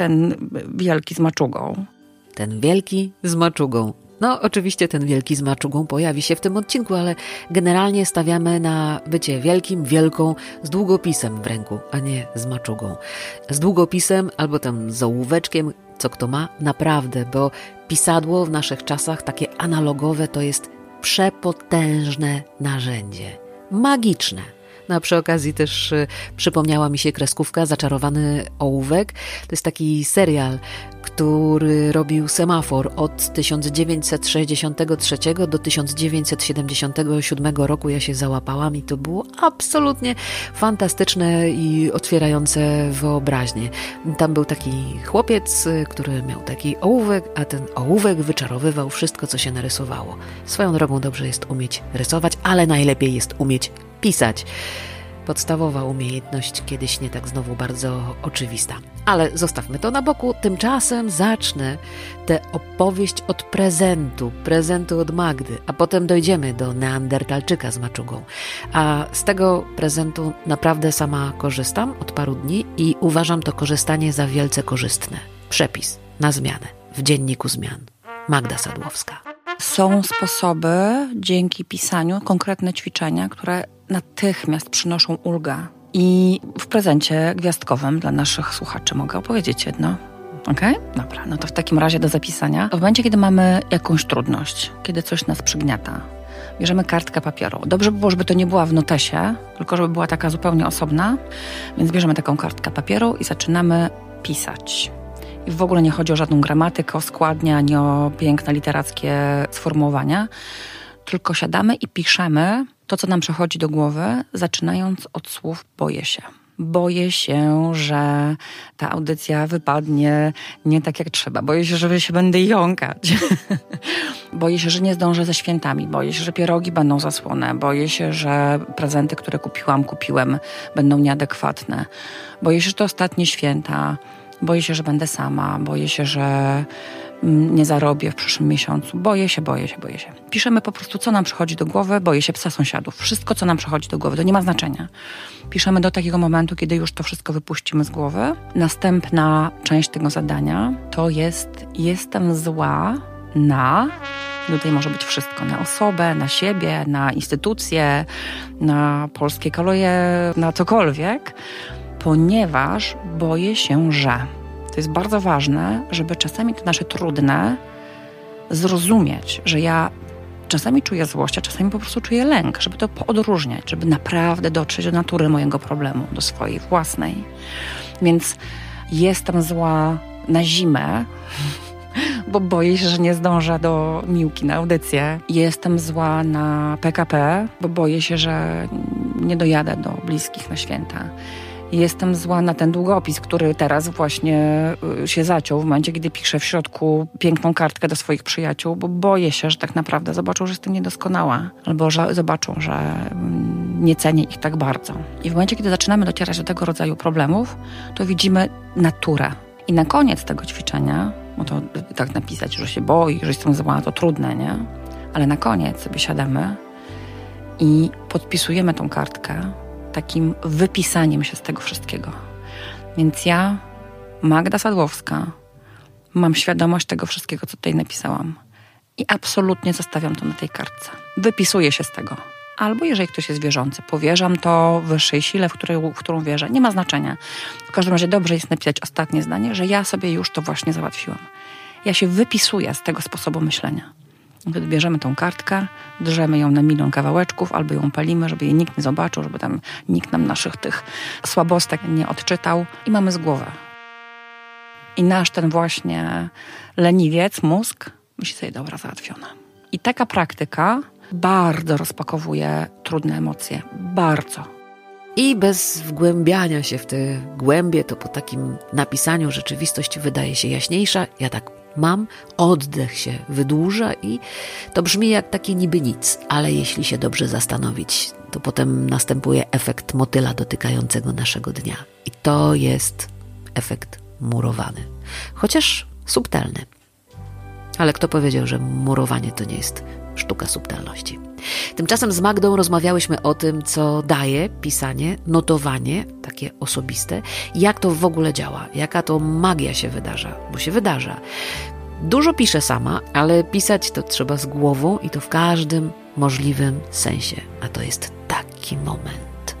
ten wielki z maczugą. Ten wielki z maczugą. No, oczywiście ten wielki z maczugą pojawi się w tym odcinku, ale generalnie stawiamy na bycie wielkim, wielką, z długopisem w ręku, a nie z maczugą. Z długopisem albo tam z ołóweczkiem, co kto ma, naprawdę, bo pisadło w naszych czasach, takie analogowe, to jest przepotężne narzędzie. Magiczne. No a przy okazji też y, przypomniała mi się kreskówka Zaczarowany ołówek. To jest taki serial, który robił semafor od 1963 do 1977 roku. Ja się załapałam i to było absolutnie fantastyczne i otwierające wyobraźnię. Tam był taki chłopiec, który miał taki ołówek, a ten ołówek wyczarowywał wszystko, co się narysowało. Swoją drogą dobrze jest umieć rysować, ale najlepiej jest umieć pisać podstawowa umiejętność, kiedyś nie tak znowu bardzo oczywista. Ale zostawmy to na boku. Tymczasem zacznę tę opowieść od prezentu, prezentu od Magdy, a potem dojdziemy do Neandertalczyka z maczugą. A z tego prezentu naprawdę sama korzystam od paru dni i uważam to korzystanie za wielce korzystne. Przepis na zmianę w dzienniku zmian. Magda Sadłowska. Są sposoby dzięki pisaniu, konkretne ćwiczenia, które natychmiast przynoszą ulgę. I w prezencie gwiazdkowym dla naszych słuchaczy mogę opowiedzieć jedno. Okej? Okay? Dobra, no to w takim razie do zapisania. W momencie, kiedy mamy jakąś trudność, kiedy coś nas przygniata, bierzemy kartkę papieru. Dobrze by było, żeby to nie była w notesie, tylko żeby była taka zupełnie osobna, więc bierzemy taką kartkę papieru i zaczynamy pisać. I w ogóle nie chodzi o żadną gramatykę, o składnie, ani o piękne literackie sformułowania, tylko siadamy i piszemy to, co nam przychodzi do głowy, zaczynając od słów boję się. Boję się, że ta audycja wypadnie nie tak jak trzeba. Boję się, że się będę jąkać. boję się, że nie zdążę ze świętami. Boję się, że pierogi będą zasłone. Boję się, że prezenty, które kupiłam, kupiłem, będą nieadekwatne. Boję się, że to ostatnie święta. Boję się, że będę sama. Boję się, że nie zarobię w przyszłym miesiącu. Boję się, boję się, boję się. Piszemy po prostu, co nam przychodzi do głowy, boję się psa sąsiadów. Wszystko, co nam przychodzi do głowy, to nie ma znaczenia. Piszemy do takiego momentu, kiedy już to wszystko wypuścimy z głowy. Następna część tego zadania to jest jestem zła na Tutaj może być wszystko na osobę, na siebie, na instytucje, na polskie koleje, na cokolwiek, ponieważ boję się, że to jest bardzo ważne, żeby czasami to nasze trudne zrozumieć, że ja czasami czuję złość, a czasami po prostu czuję lęk, żeby to odróżniać, żeby naprawdę dotrzeć do natury mojego problemu, do swojej własnej. Więc jestem zła na zimę, bo boję się, że nie zdążę do Miłki na audycję. Jestem zła na PKP, bo boję się, że nie dojadę do bliskich na święta. Jestem zła na ten długopis, który teraz właśnie y, się zaciął w momencie, kiedy piszę w środku piękną kartkę do swoich przyjaciół, bo boję się, że tak naprawdę zobaczą, że jestem niedoskonała, albo że zobaczą, że mm, nie cenię ich tak bardzo. I w momencie, kiedy zaczynamy docierać do tego rodzaju problemów, to widzimy naturę. I na koniec tego ćwiczenia, bo to tak napisać, że się boi, że jestem zła, to trudne, nie? Ale na koniec sobie siadamy i podpisujemy tą kartkę takim wypisaniem się z tego wszystkiego. Więc ja, Magda Sadłowska, mam świadomość tego wszystkiego, co tutaj napisałam. I absolutnie zostawiam to na tej kartce. Wypisuję się z tego. Albo jeżeli ktoś jest wierzący, powierzam to wyższej sile, w, której, w którą wierzę. Nie ma znaczenia. W każdym razie dobrze jest napisać ostatnie zdanie, że ja sobie już to właśnie załatwiłam. Ja się wypisuję z tego sposobu myślenia. Bierzemy tą kartkę, drzemy ją na milion kawałeczków, albo ją palimy, żeby jej nikt nie zobaczył, żeby tam nikt nam naszych tych słabostek nie odczytał i mamy z głowy. I nasz ten właśnie leniwiec, mózg, myśli sobie, dobra, załatwiona. I taka praktyka bardzo rozpakowuje trudne emocje. Bardzo. I bez wgłębiania się w te głębie, to po takim napisaniu rzeczywistość wydaje się jaśniejsza. Ja tak mam, oddech się wydłuża i to brzmi jak takie niby nic, ale jeśli się dobrze zastanowić, to potem następuje efekt motyla dotykającego naszego dnia. I to jest efekt murowany, chociaż subtelny. Ale kto powiedział, że murowanie to nie jest sztuka subtelności. Tymczasem z Magdą rozmawiałyśmy o tym, co daje pisanie, notowanie, takie osobiste, jak to w ogóle działa, jaka to magia się wydarza, bo się wydarza. Dużo piszę sama, ale pisać to trzeba z głową i to w każdym możliwym sensie. A to jest taki moment.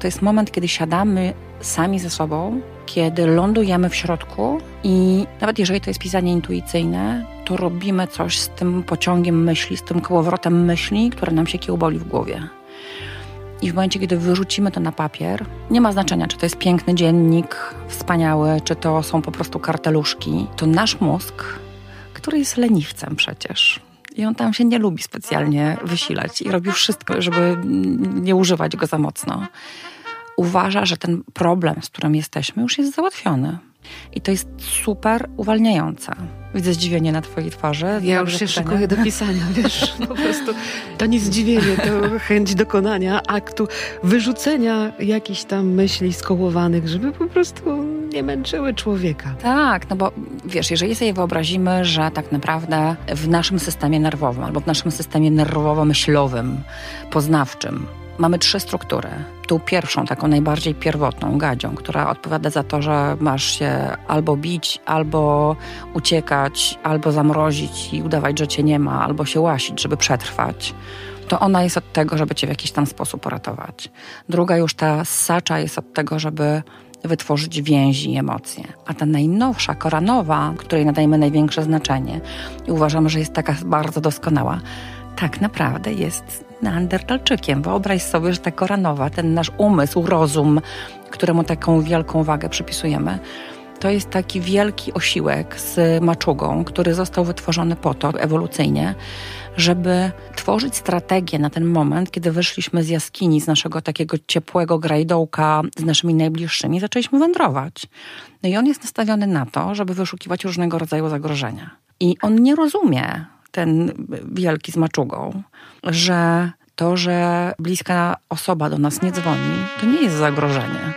To jest moment, kiedy siadamy sami ze sobą, kiedy lądujemy w środku i nawet jeżeli to jest pisanie intuicyjne, to robimy coś z tym pociągiem myśli, z tym kołowrotem myśli, które nam się kiełboli w głowie. I w momencie, kiedy wyrzucimy to na papier, nie ma znaczenia, czy to jest piękny dziennik, wspaniały, czy to są po prostu karteluszki, to nasz mózg, który jest leniwcem przecież, i on tam się nie lubi specjalnie wysilać i robi wszystko, żeby nie używać go za mocno. Uważa, że ten problem, z którym jesteśmy, już jest załatwiony. I to jest super uwalniające. Widzę zdziwienie na twojej twarzy. Ja już się pytania. szykuję do pisania, wiesz, po prostu to nie zdziwienie, to chęć dokonania aktu, wyrzucenia jakichś tam myśli skołowanych, żeby po prostu nie męczyły człowieka. Tak, no bo wiesz, jeżeli sobie wyobrazimy, że tak naprawdę w naszym systemie nerwowym albo w naszym systemie nerwowo-myślowym, poznawczym mamy trzy struktury. Tą pierwszą, taką najbardziej pierwotną, gadzią, która odpowiada za to, że masz się albo bić, albo uciekać, albo zamrozić i udawać, że cię nie ma, albo się łasić, żeby przetrwać. To ona jest od tego, żeby cię w jakiś tam sposób uratować. Druga już ta sacza jest od tego, żeby wytworzyć więzi i emocje. A ta najnowsza, koranowa, której nadajemy największe znaczenie i uważamy, że jest taka bardzo doskonała, tak naprawdę jest neandertalczykiem. Wyobraź sobie, że ta koranowa, ten nasz umysł, rozum, któremu taką wielką wagę przypisujemy, to jest taki wielki osiłek z maczugą, który został wytworzony po to ewolucyjnie, żeby tworzyć strategię na ten moment, kiedy wyszliśmy z jaskini, z naszego takiego ciepłego grajdołka z naszymi najbliższymi, zaczęliśmy wędrować. No i on jest nastawiony na to, żeby wyszukiwać różnego rodzaju zagrożenia. I on nie rozumie, ten wielki z maczugą, że to, że bliska osoba do nas nie dzwoni, to nie jest zagrożenie.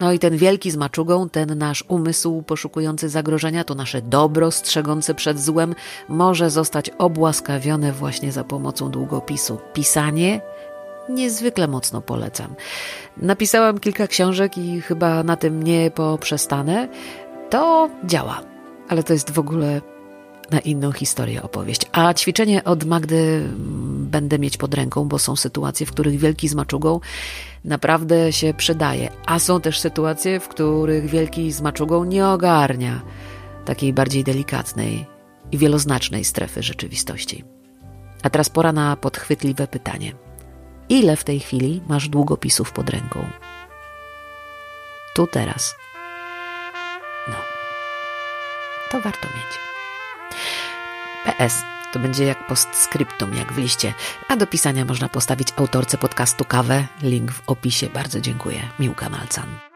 No i ten wielki z maczugą, ten nasz umysł poszukujący zagrożenia, to nasze dobro strzegące przed złem, może zostać obłaskawione właśnie za pomocą długopisu. Pisanie niezwykle mocno polecam. Napisałam kilka książek i chyba na tym nie poprzestanę. To działa, ale to jest w ogóle na inną historię opowieść. A ćwiczenie od Magdy będę mieć pod ręką, bo są sytuacje, w których wielki z maczugą naprawdę się przydaje. A są też sytuacje, w których wielki z maczugą nie ogarnia takiej bardziej delikatnej i wieloznacznej strefy rzeczywistości. A teraz pora na podchwytliwe pytanie. Ile w tej chwili masz długopisów pod ręką? Tu teraz. No. To warto mieć. PS. To będzie jak postscriptum, jak w liście. A do pisania można postawić autorce podcastu kawę. Link w opisie. Bardzo dziękuję. Miłka Malcan.